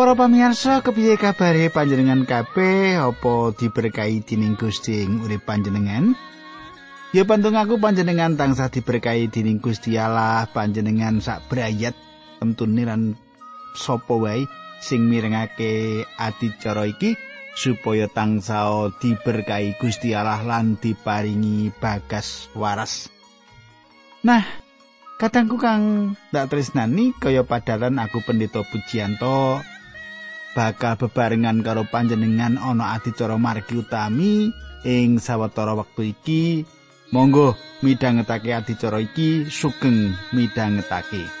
Para pamirsa, kepiye kabare panjenengan kabeh? Apa diberkahi dening Gusti ing urip panjenengan? Ya pantung aku panjenengan tansah diberkahi dening Gusti Allah, panjenengan sak brayat temtune lan sapa wae sing mirengake adicara iki supaya tansah diberkahi Gusti Allah lan diparingi bagas waras. Nah, kadangku kang ndak tresnani kaya padaran aku pendeta Pujianto bakal bebarengan karo panjenengan ana adicara margi utami ing sawetara wektu iki. Monggo midhangetake adicara iki sugeng midhangetake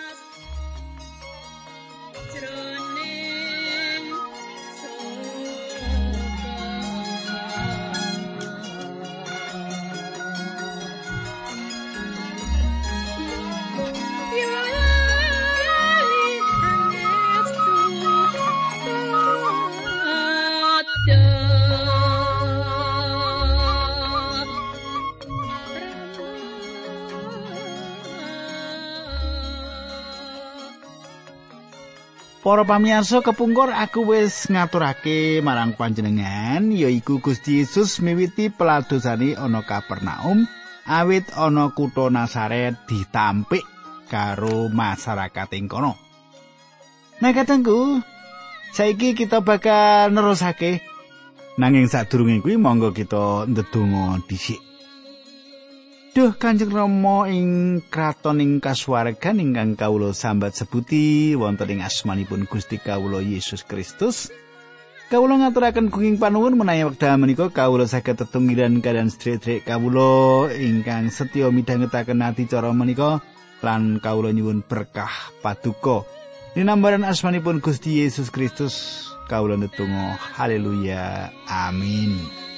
Para pamirsa kepungkur aku wis ngaturake marang panjenengan yaiku Gusti Yesus miwiti peladosane ana Kapernaum awit ana kutha Nasaret ditampik karo masyarakat ing kono. Nah katengku, saiki kita bakal nerusake nanging sadurunge kuwi monggo kita ndedonga dhisik. Duh Kanjeng Rama ing kraton ing kasuwargan ingkang kawula sambat sebuti wonten ing asmanipun Gusti kawula Yesus Kristus. Kawula ngaturaken gunging panuwun menawi wekdal menika kawula saged tetunggilan kalian sedherek kawula ingkang setya midhangetaken adicara menika lan kawula nyuwun berkah paduka. Dinambaran asmanipun Gusti Yesus Kristus kawula netunggal haleluya amin.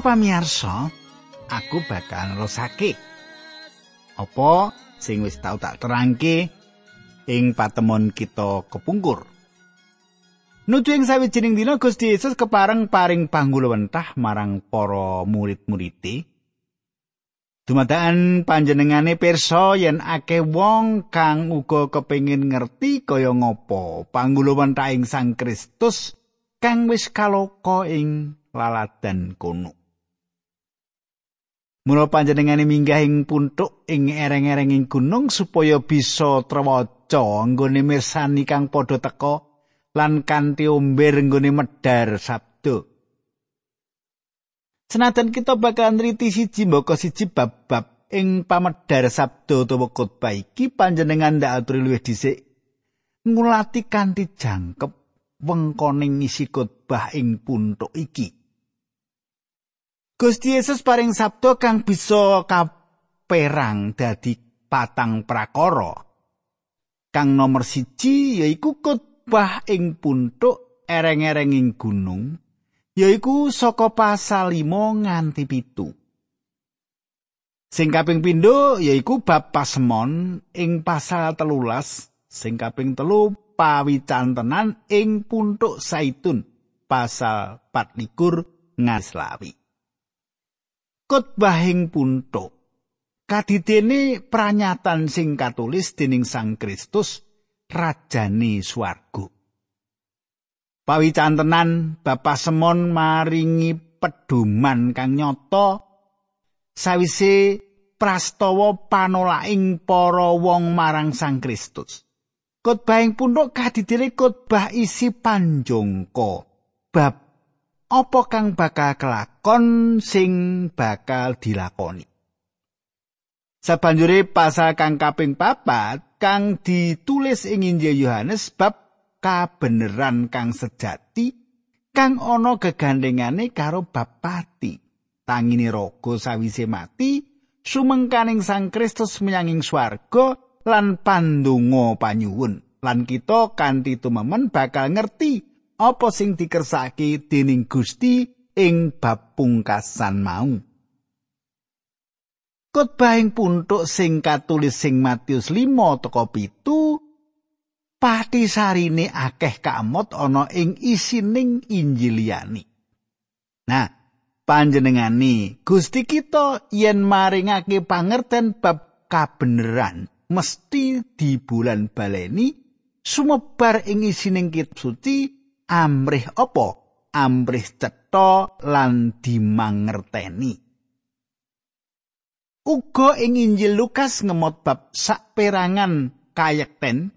Para pamirsa, aku bakal nerusake apa sing wis tau tak terangke ing patemon kita kepungkur. Nuju ing sawijining dina Gusti Yesus kepareng paring panggulawentah marang para murid-muride. Dumadakan panjenengane pirsa yen akeh wong kang uga kepengin ngerti kaya ngapa panggulawentah ing Sang Kristus kang wis kaloka ing laladan kono. Mula panjenengane minggah ing puntuk ing ereng-erenging gunung supaya bisa trewaca anggone mirsani kang padha teka lan kanthi umber nggone medhar sabdo. Senajan kita bakal nriti siji mbaka siji bab-bab ing pamedhar sabdo utawa khotbah iki panjenengan ndak aturi luwih dhisik ngulati kanthi jangkep wengkoning isi khotbah ing puntuk iki. Gusti Yesus paring sabda kang bisa kaperang dadi patang prakara. Kang nomor siji yaiku khotbah ing puntuk ereng-erenging gunung, yaiku saka pasal 5 nganti pitu. Sing kaping pindho yaiku bab pasemon ing pasal telulas, sing kaping telu pawicantenan ing puntuk saitun pasal 24 ngaslawi. Khotbahing puntuk kadidene pranyatan sing katulis dening Sang Kristus rajane swarga. Pawicantenan Bapak Semon maringi pedoman kang nyata. Sawise prastawa panolaking para wong marang Sang Kristus. Khotbahing puntuk kadidene khotbah isi panjangka. Bab apa kang bakal kelakon sing bakal dilakoni. Sabanjure pasal kang kaping papat kang ditulis ing Injil Yohanes bab kabeneran kang sejati kang ana gegandengane karo bab pati. Tangine raga sawise mati sumengkaning Sang Kristus menyanging swarga lan pandonga panyuwun lan kita kanthi tumemen bakal ngerti apa sing dikersake dening Gusti ing bab pungkasan mau. Khotbah ing puntuk sing katulis sing Matius 5 teko pitu pati sarine akeh kamot ana ing isining Injil liyane. Nah, panjenengani Gusti kita yen maringake pangerten bab kabeneran mesti di bulan baleni sumebar ing isining kitab suci amrih apa? Amrih cetha lan dimangerteni. Uga ing Injil Lukas ngemot bab saperangan kayekten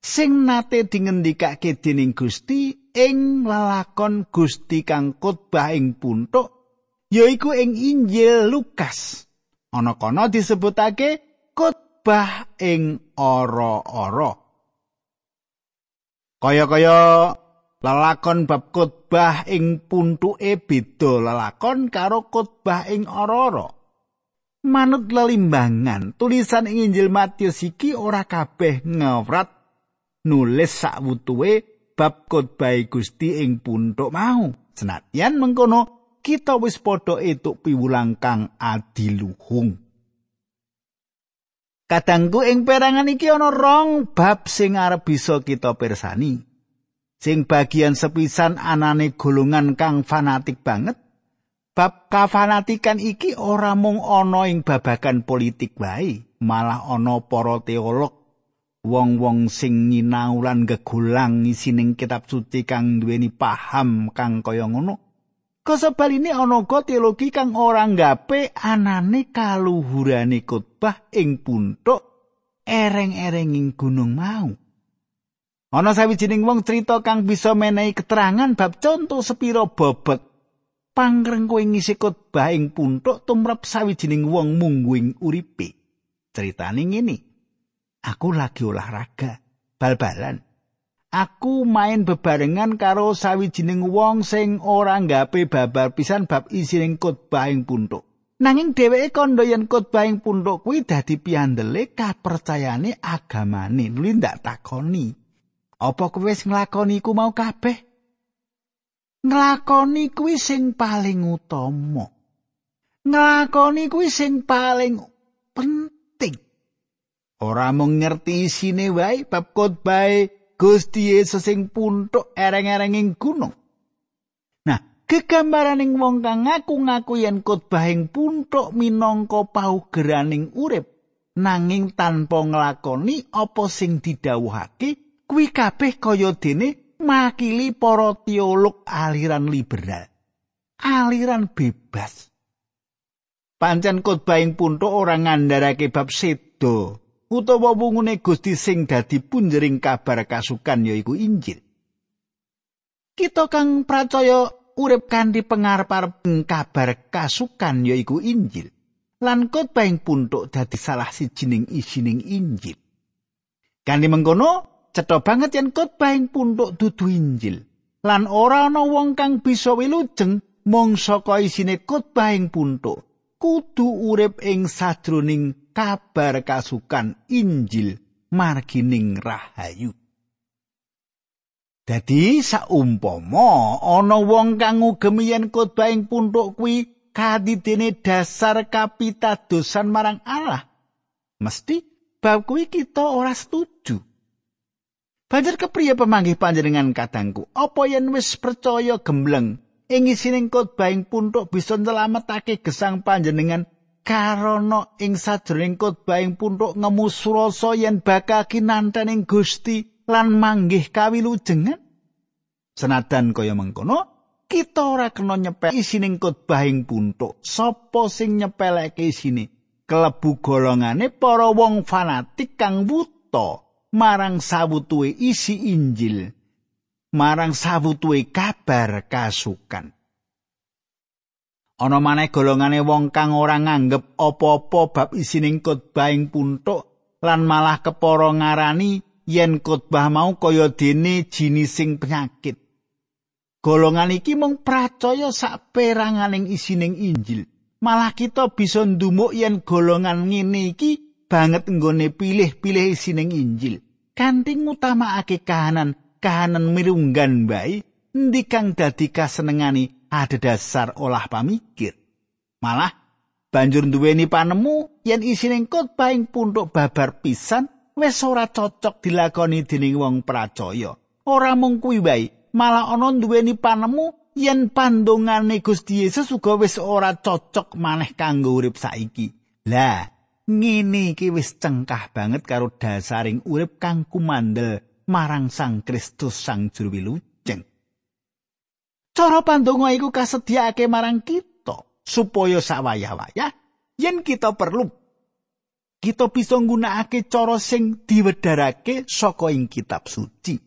sing nate dingendikake dening Gusti ing lalakon Gusti kang khotbah ing puntuk yaiku ing Injil Lukas. Ana kono disebutake khotbah ing ora-ora. Kaya-kaya Lalakon bab khotbah ing puntuke beda lalakon karo khotbah ing ora Manut lelimbangan, tulisan ing Injil Matius iki ora kabeh ngewrat nulis sakwutuhe bab khotbah Gusti ing puntuk mau. Senadyan mengkono kita wis padha etuk piwulang kang adiluhung. Kadangku ing perangan iki ana rong bab sing arep bisa kita pirsani. Sing bagian sepisan anane golongan kang fanatik banget bab kafanatikan iki ora mung ana ing babagan politik wae malah ana para teolog wong-wong sing nyinau lan gegulang isining kitab suci kang duweni paham kang kaya ngono Kasebaline ana uga teologi kang ora nggape anane kaluhurane khotbah ing puntuk ereng-erenging gunung mau. Ana sawijining wong crita kang bisa menehi keterangan bab conto sepiro bobot pangrengko ing ngisi khotbah ing puntuk tumrap sawijining wong mungguing uripe. Critane ngene. Aku lagi olahraga, bal-balan. Aku main bebarengan karo sawijining wong sing ora nggape babar pisan bab isining khotbah ing puntuk. Nanging dheweke kandha yen khotbah ing puntuk kuwi dadi piandele kapercayane agamane. Nuli ndak takoni. Apa kowe wis nglakoni iku mau kabeh? Nglakoni kuwi sing paling utama. Nglakoni kuwi sing paling penting. Ora mung ngerti isine wae bab khotbah Gusti Yesus sing puntuk ereng-erenging gunung. Nah, gegambaraning wong kang ngaku-ngaku yen khotbah ing puntuk minangka paugeraning urip nanging tanpa nglakoni apa sing didhawuhake kuwi kabeh kaya dene makili para teolog aliran liberal. Aliran bebas. Pancen khotbah ing puntuk ora ngandharake bab sedo utawa wungune Gusti sing dadi punjering kabar kasukan yaiku Injil. Kita kang percaya urip kanthi pengarep-arep kabar kasukan yaiku Injil. Lan khotbah ing puntuk dadi salah sijining isining Injil. Kanthi mengkono, cetha banget yen khotbah ing puntuk dudu Injil. Lan ora ana wong kang bisa wilujeng mung saka isine khotbah ing puntuk. Kudu urip ing sadroning kabar kasukan Injil margining rahayu. Dadi saumpama ana wong kang ngugemi yen khotbah ing puntuk kuwi kadidene dasar kapitadosan marang Allah, mesti bab kuwi kita ora setuju. Banjur kepriye pemanggih panjenengan kadangku? Apa yen wis percaya gembleng ing isining khotbah ing puntuk bisa nyelametake gesang panjenengan karana ing sajroning khotbah ing puntuk ngemu surasa yen bakal kinanten ing Gusti lan manggih kawilujengan? Senadan kaya mengkono, kita ora kena nyepel isining khotbah ing puntuk. Sapa sing nyepeleke isine? Kelebu golongane para wong fanatik kang wuta. Marang sawutuwe isi Injil marang sawutuwe kabar kasukan. Ana maneh golongane wong kang ora nganggep apa-apa bab isining khotbah ing puntuk lan malah kepara ngarani yen khotbah mau kaya dene jinising penyakit. Golongan iki mung percaya sak peranganing isining Injil. Malah kita bisa ndumuk yen golongan ngene iki banget nggone pilih-pilih isining Injil. Kanthi ngutamakake kahanan kahanan mirunggan bae endi kang dadi kasenengani ada dasar olah pamikir? Malah banjur duweni panemu yen isining khotbah ing puntuk babar pisan wis ora cocok dilakoni dening wong percaya ora mung kuwi bae malah ana duweni panemu yen pandongane Gusti Yesus uga wis ora cocok maneh kanggo urip saiki. Lah, ngene iki wis cengkah banget karo dasaring urip kang kumandel marang Sang Kristus Sang Juru Wilujeng. Cara pandonga iku kasediaake marang kita supaya sawayah-wayah yen kita perlu kita bisa nggunakake cara sing diwedharake saka ing kitab suci.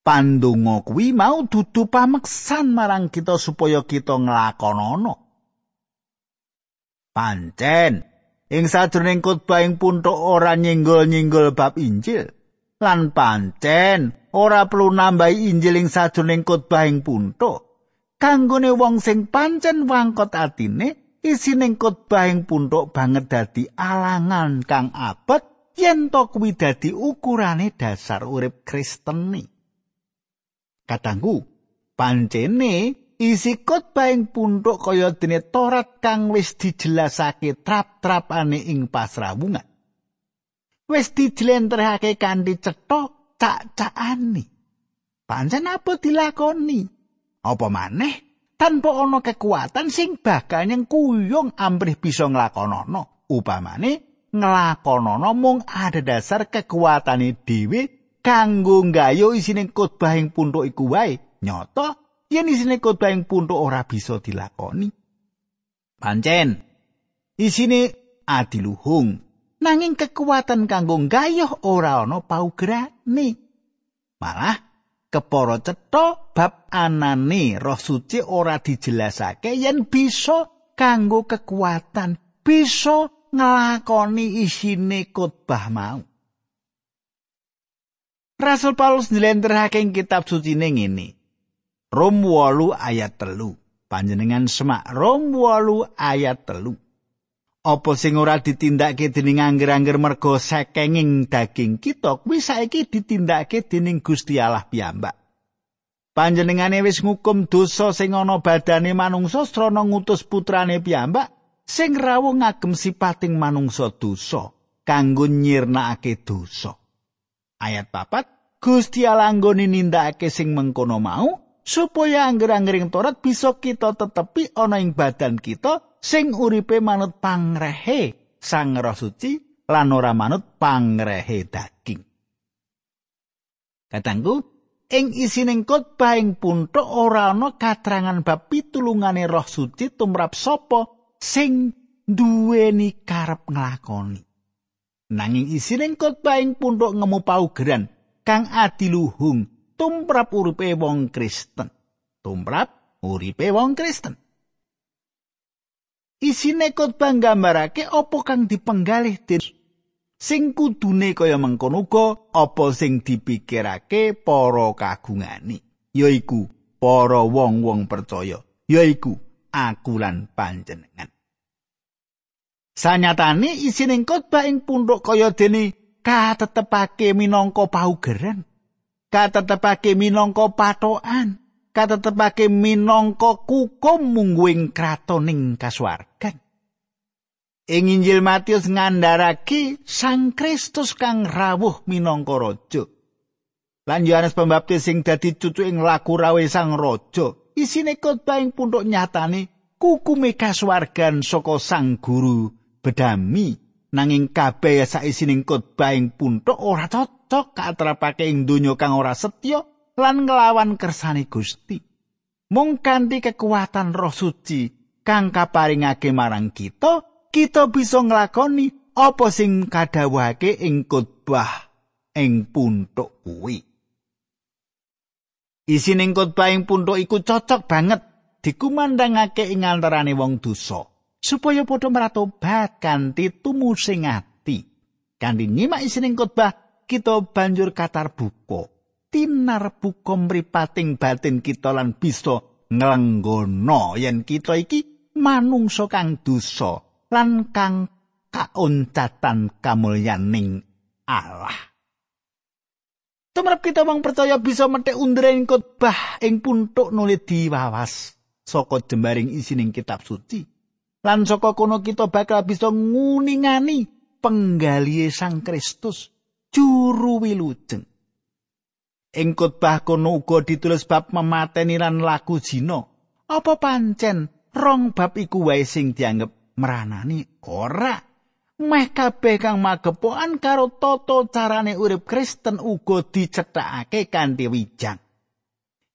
pandonga kuwi mau dudu pameksan marang kita supaya kita nglakonana. Pancen ing sajroning khotbah ing puntuk ora nyenggol-nyenggol bab Injil lan pancen ora perlu nambahi Injil ing sajroning khotbah ing puntuk. Kanggone wong sing pancen wangkot atine isining khotbah ing puntuk banget dadi alangan kang abot yen to kuwi dadi ukurane dasar urip Kristeni. Katanggu, pancene isi khotbah ing puntuk kaya dene Torat kang wis dijelasake trap-trapane ing pasrawungan. Wis dijlentrehake kanthi cetha cak-cakane. Pancen apa dilakoni? Apa maneh tanpa ana kekuatan sing bakal yang kuyung amrih bisa nglakonana. Upamane nglakonana mung ada dasar kekuatane dhewe kanggo nggayo isining khotbah ing puntuk iku wae nyata yen isine khotbah ing puntuk ora bisa dilakoni pancen isine adiluhung nanging kekuatan kanggo nggayuh ora ana paugerane malah kepara cetha bab anane roh suci ora dijelasake yen bisa kanggo kekuatan bisa nglakoni isine khotbah mau Rasul Paulus njlentrehake kitab suci ning ngene. Rom 8 ayat telu. Panjenengan semak Rom 8 ayat telu. Apa sing ora ditindakake dening angger-angger merga sekenging daging kita kuwi saiki ditindakake dening Gusti Allah piyambak. Panjenengane wis ngukum dosa sing ana badane manungsa srana ngutus putrane piyambak sing rawuh ngagem sipating manungsa dosa kanggo nyirnakake dosa. Ayat papat, Gusti Allah nggone nindakake sing mengkono mau supaya angger-anggering Torat bisa kita tetepi ana ing badan kita sing uripe manut pangrehe Sang Roh Suci lan ora manut pangrehe daging. Katanggu, ing isining khotbah ing puntuk ora ana katrangan bab pitulungane Roh Suci tumrap sapa sing duweni karep nglakoni. nanging isining khotbah ing pundhuk ngemu paugeran kang adiluhung tumrap uripe wong Kristen. Tumrap uripe wong Kristen. Isine khotbah nggambarake apa kang dipenggalih den sing kudune kaya mengkono uga apa sing dipikirake para kagungani yaiku para wong-wong percaya yaiku aku lan panjenengan. Sanyatane isining khotbah ing pundhuk kaya dene katetepake minangka paugeran, katetepake minangka patokan, katetepake minangka kukum mungguing kratoning kasuwargan. Ing Injil Matius ngandharake Sang Kristus kang rawuh minangka raja. Lan Yohanes Pembaptis sing dadi cucu ing laku rawe Sang Raja. Isine khotbah ing pundhuk nyatane kukume kasuwargan saka Sang Guru bedami nanging kabeh saisining khotbah ing puntuk ora cocok katrapake ing donya kang ora setya lan nglawan kersane Gusti. Mung kanthi kekuatan Roh Suci kang kaparingake marang kita, kita bisa nglakoni apa sing kadhawuhake ing khotbah ing puntuk kuwi. Isining khotbah ing puntuk iku cocok banget dikumandangake ing antarane wong dosa. supaya padha maratobat kanthi tumusing ati. Kanthi nyimak isining khotbah, kita banjur katar buka. Tinar buka mripating batin kita lan bisa nglenggono yen kita iki manungsa kang dosa lan kang kaoncatan kamulyaning Allah. Tumrap kita wong percaya bisa metek undren khotbah ing puntuk nulis diwawas saka jembaring isining kitab suci. Lan saka kono kita bakal bisa nguningani penggalihe Sang Kristus juru wilujeng. Ing khotbah kono uga ditulis bab memateni lan laku zina. Apa pancen rong bab iku wae sing dianggep meranani ora? meh kabeh kang magepokan karo tata carane urip Kristen uga dicethakake kanthi wijang.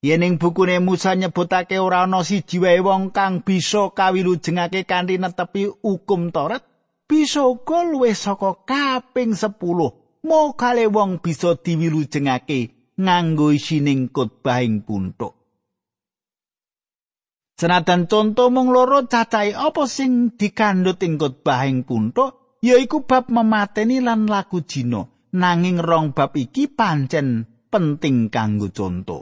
Yening bukune Musa nyebutake ora ana siji wae wong kang bisa kawilujengake kanthi netepi hukum Taurat, bisa uga luwih saka kaping 10. Mo kale wong bisa diwilujengake nganggo isining khotbahing puntuk. Senajan conto mung loro cacahe apa sing dikandhut ing khotbahing puntuk, yaiku bab memateni lan laku jina nanging rong bab iki pancen penting kanggo conto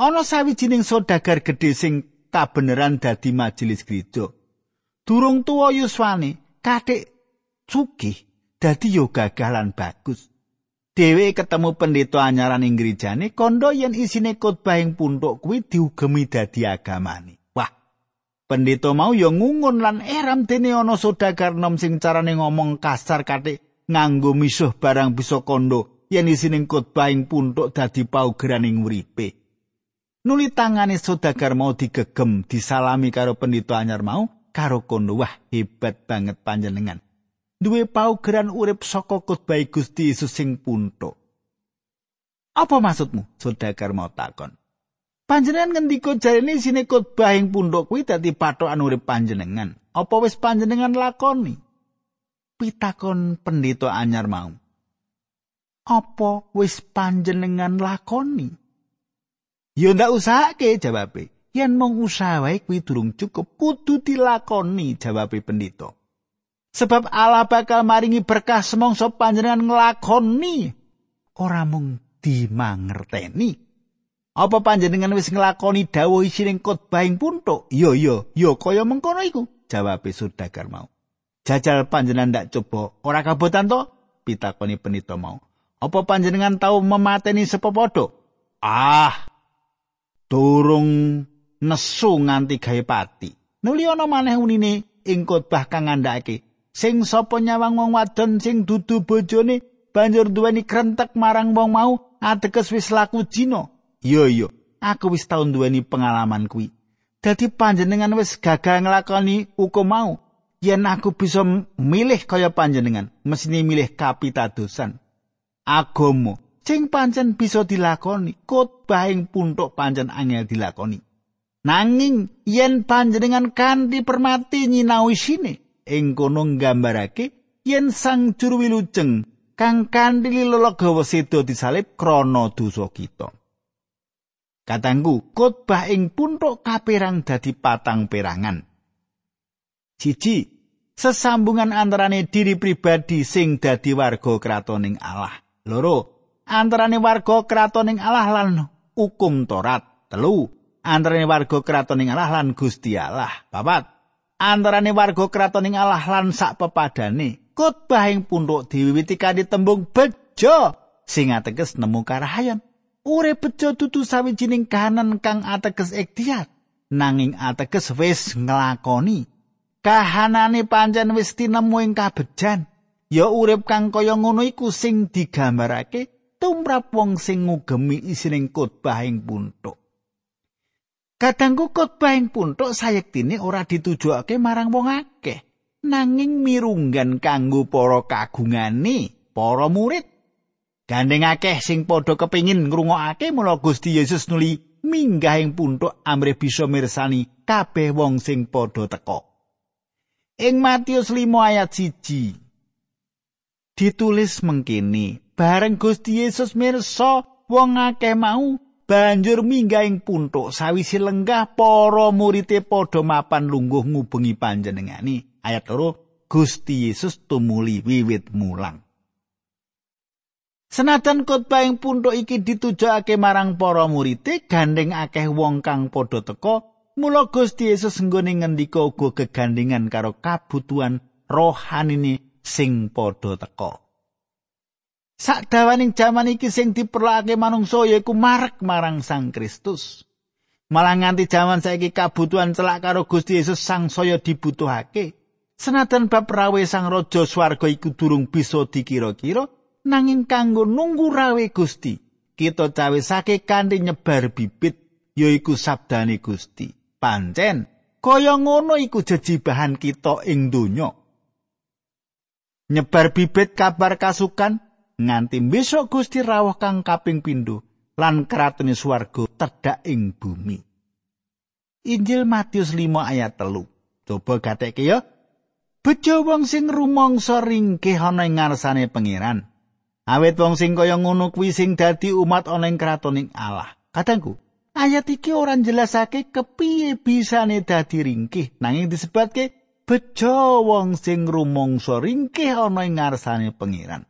ana sawijining sodagar gedhe sing kabeneran dadi majelis gereja durung tuwa yuswane kathik sugih dadi yo gagalan bagus dhewe ketemu pendeta anyaran ing gerejane kondo yen isine khotbah ing puntuk kuwi diugemi dadi agamane Pendeta mau ya ngungun lan eram dene ana sodagar nom sing carane ngomong kasar katik nganggo misuh barang bisa kondo yen isining khotbah ing puntuk dadi paugeraning uripe. Nuli tangane sodagar mau digegem disalami karo pendeta anyar mau karo kondo wah hebat banget panjenengan. Duwe paugeran urip saka khotbah Gusti Yesus sing puntuk. Apa maksudmu? Sodagar mau takon. Panjenengan ngendika jarene isine khotbah ing pundhok kuwi dadi pathokan urip panjenengan. Apa wis panjenengan lakoni? Pitakon pendeta anyar mau. Apa wis panjenengan lakoni? Ya ndak usahake jawabe. Yen mung usaha wae kuwi durung cukup, kudu dilakoni jawabe pendeta. Sebab Allah bakal maringi berkah semongso panjenengan nglakoni ora mung dimangerteni. Apa panjenengan wis nglakoni dawuh isining khotbah ing puntuk? Iya, iya, ya kaya mengkono iku. Jawab Sudagar mau. Jajal panjenengan ndak coba ora kabotan to? Pitakoni penito mau. Apa panjenengan tahu memateni sepopodo? Ah, durung nesu nganti gawe pati. Nuli ana maneh unine ing khotbah kang ngandhake. Sing sapa nyawang wong wadon sing dudu bojone banjur duweni krentek marang wong mau ateges wis laku jina. Iya iya, aku wis tau duweni pengalaman kuwi. Dadi panjenengan wis gagal nglakoni hukum mau. Yen aku bisa milih kaya panjenengan, mesine milih kapitadosan. Agama sing pancen bisa dilakoni, khotbah ing puntuk pancen angel dilakoni. Nanging yen panjenengan kanthi permati nyinau isine, ing kono nggambarake yen sang juru wilujeng kang kanthi lelagawa sedo disalib krana dosa kita. Katanggu, khotbah ing puntuk kapirang dadi patang perangan. Siji, sesambungan antarane diri pribadi sing dadi warga kratoning Allah. Loro, antarane warga kratoning Allah lan hukum Torat. Telu, antarane warga kratoning Allah lan Gusti Allah. Papat, antarane warga kratoning Allah lan sak pepadane. Khotbah ing puntuk diwiwiti kanthi tembung bejo sing ateges nemu karahayan. urip bejo tutu sawijining kahanan kang ateges ikhtiar nanging ateges wis nglakoni kahanane pancen wis tinemu ing kabejan ya urip kang kaya ngono iku sing digambarake tumrap wong sing ngugemi isining khotbah ing puntuk kadangku khotbah ing puntuk sayektine ora ditujokake marang wong akeh nanging mirunggan kanggo para kagungane para murid Gandeng akeh sing padha kepingin ngrungokake mula Gusti Yesus nuli minggah ing puntuk amrih bisa mirsani kabeh wong sing padha teka. Ing Matius 5 ayat 1 ditulis mengkini bareng Gusti Yesus mirsa wong akeh mau banjur minggah ing puntuk sawisi lenggah para murite padha mapan lungguh ngubengi panjenengani. Ayat loro Gusti Yesus tumuli wiwit mulang. Senajan khotbah ing puntuk iki ditujokake marang para murid, gandeng akeh wong kang padha teka, Mula Gusti Yesus nggone ngendika uga gegandingan karo kabutuhan rohanine sing padha teka. Sakdawaning jaman iki sing diperlokake manungsa yaiku marek marang Sang Kristus. Malah nganti jaman saiki kabutuhan celak karo Gusti Yesus sang saya dibutuhake. Senajan bab rawe sang raja swarga iku durung bisa dikira-kira, nanging kanggo nunggu rawe Gusti, kita cawisake kanthi nyebar bibit yaiku sabdane Gusti. Pancen kaya ngono iku jejibahan kita ing donya. Nyebar bibit kabar kasukan nganti besok Gusti rawuh kang kaping pindho lan kratone swarga tedhak ing bumi. Injil Matius 5 ayat telu. Coba gatekke ya. Bejo wong sing rumangsa ringkih ana ing ngarsane pangeran. Awit wong sing kaya ngono kuwi sing dadi umat ana ing kratoning Allah. Kadangku, ayat iki ora njelasake kepiye bisane dadi ringkih, nanging disebutke bejo wong sing rumangsa ringkih ana ing ngarsane pangeran.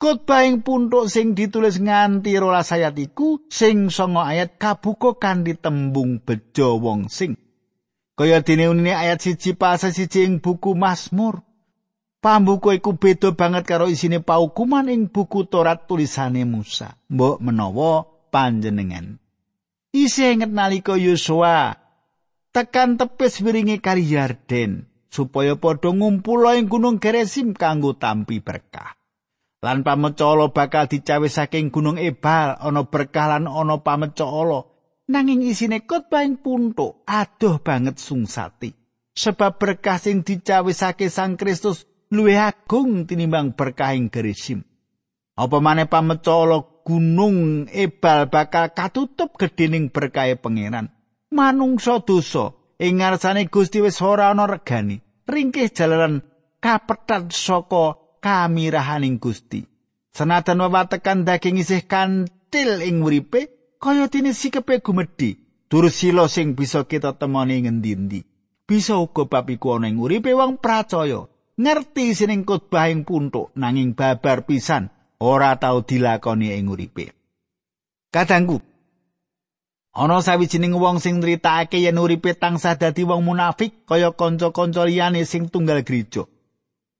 Khotbah ing puntuk sing ditulis nganti rolas ayat iku sing sanga ayat kabuka kanthi tembung bejo wong sing. Kaya dene unine ayat siji pasal siji ing buku Mazmur. Pambuku iku beda banget karo isine paukuman ing buku Torat tulisane Musa. Mbok menawa panjenengan. Isi inget nalika Yosua tekan tepis wiringi kali Yarden supaya padha ngumpul ing gunung Geresim kanggo tampi berkah. Lan pamecala bakal dicawe saking gunung Ebal ana berkah lan ana pamecala nanging isine khotbah ing puntuk adoh banget sungsati. Sebab berkah sing dicawe saking Sang Kristus luwih agung tinimbang berkah ing Gerisim apa maneh pamecala gunung Ebal bakal katutup gedhening berkahe pangeran? Manungsa dosa ing ngarsane Gusti wis ora ana regani. Ringkih jalaran kapetat saka kamirahaning Gusti. Senajan wewatekan daging isih kantil ing uripe, kaya dene sikepe gumedhi, durus sila sing bisa kita temoni ngendi-endi. Bisa uga bab iku ana ing uripe wong pracaya, ngerti sining khotbah ing puntuk nanging babar pisan ora tau dilakoni ing uripe. Kadangku, ana sawijining wong sing nritakake yen uripe tansah dadi wong munafik kaya kanca-kanca liyane sing tunggal gereja.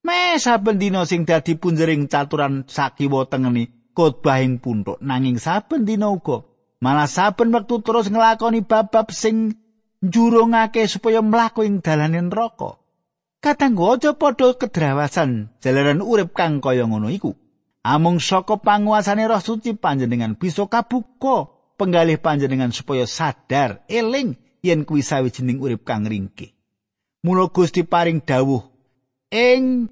Me saben dina sing dadi punjering caturan sakiwa tengeni khotbah ing puntuk nanging saben dina uga malah saben wektu terus nglakoni bab-bab sing njurungake supaya mlaku ing dalanen neraka. Katanggo aja padha kedrawasan jalaran urip kang kaya ngono iku. Amung saka panguasane Roh Suci panjenengan bisa kabuka penggalih panjenengan supaya sadar eling yen kuwi sawijining urip kang ringkih. Mula Gusti paring dawuh ing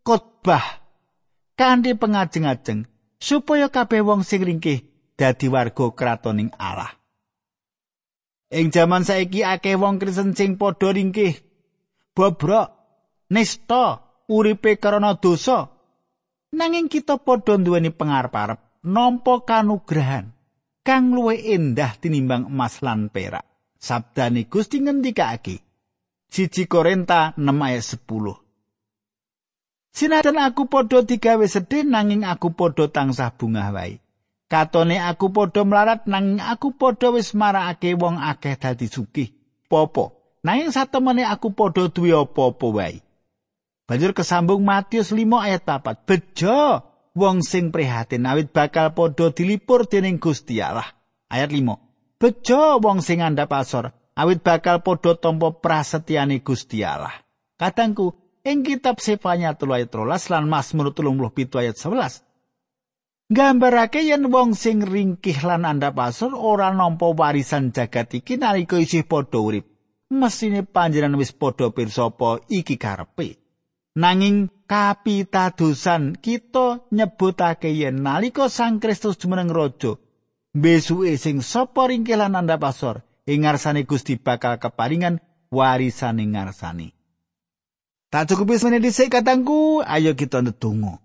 khotbah kanthi pengajeng-ajeng supaya kabeh wong sing ringkih dadi warga kratoning Allah. Ing jaman saiki akeh wong Kristen sing padha ringkih, bobrok, nista, uripe karena dosa. Nanging kita padha nduweni pangarep-arep nampa kanugrahan kang luwih endah tinimbang emas lan perak. Sabdane Gusti ngendikake. Siji Korinta 6 ayat 10. Sinajan aku padha digawe sedih nanging aku padha tansah bungah wae. Katone aku padha melarat nanging aku padha wis marakake wong akeh dadi sugih. Popo, nanging satemene aku padha duwe apa-apa wae. Banjur kesambung Matius 5 ayat 4. Bejo wong sing prihatin awit bakal padha dilipur dening Gusti Allah. Ayat 5. Bejo wong sing andhap asor awit bakal padha tampa prasetyane Gusti Allah. Katangku, ing kitab Sefanya 3 ayat 13 lan Mazmur 37 ayat 11. Gambarake yen wong sing ringkih lan andhap asor ora nampa warisan jagat iki nalika isih padha urip. Mesine panjenengan wis padha pirsa apa iki karepe. Nanging kapitadosan kita nyebutake yen nalika Sang Kristus jumeneng raja, besuke sing sapa ringkih lan andhap asor ing ngarsane Gusti bakal keparingan warisan ing ngarsane. Tak cukup wis meneh dhisik katangku, ayo kita ndedonga.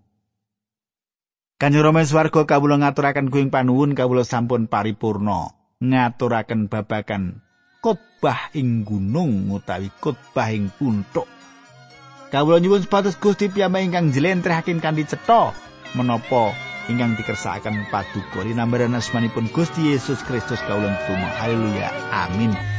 Kanjeng Rama swarga kawula ngaturaken kuing panuwun kawula sampun paripurna ngaturaken babakan khotbah ing gunung utawi khotbah ing puntuk. Kawula nyuwun sepatus Gusti piyambak ingkang jlentrehaken kanthi cetha menapa ingkang dikersakaken paduka linambaran asmanipun Gusti Yesus Kristus kawula tumo. Haleluya. Amin.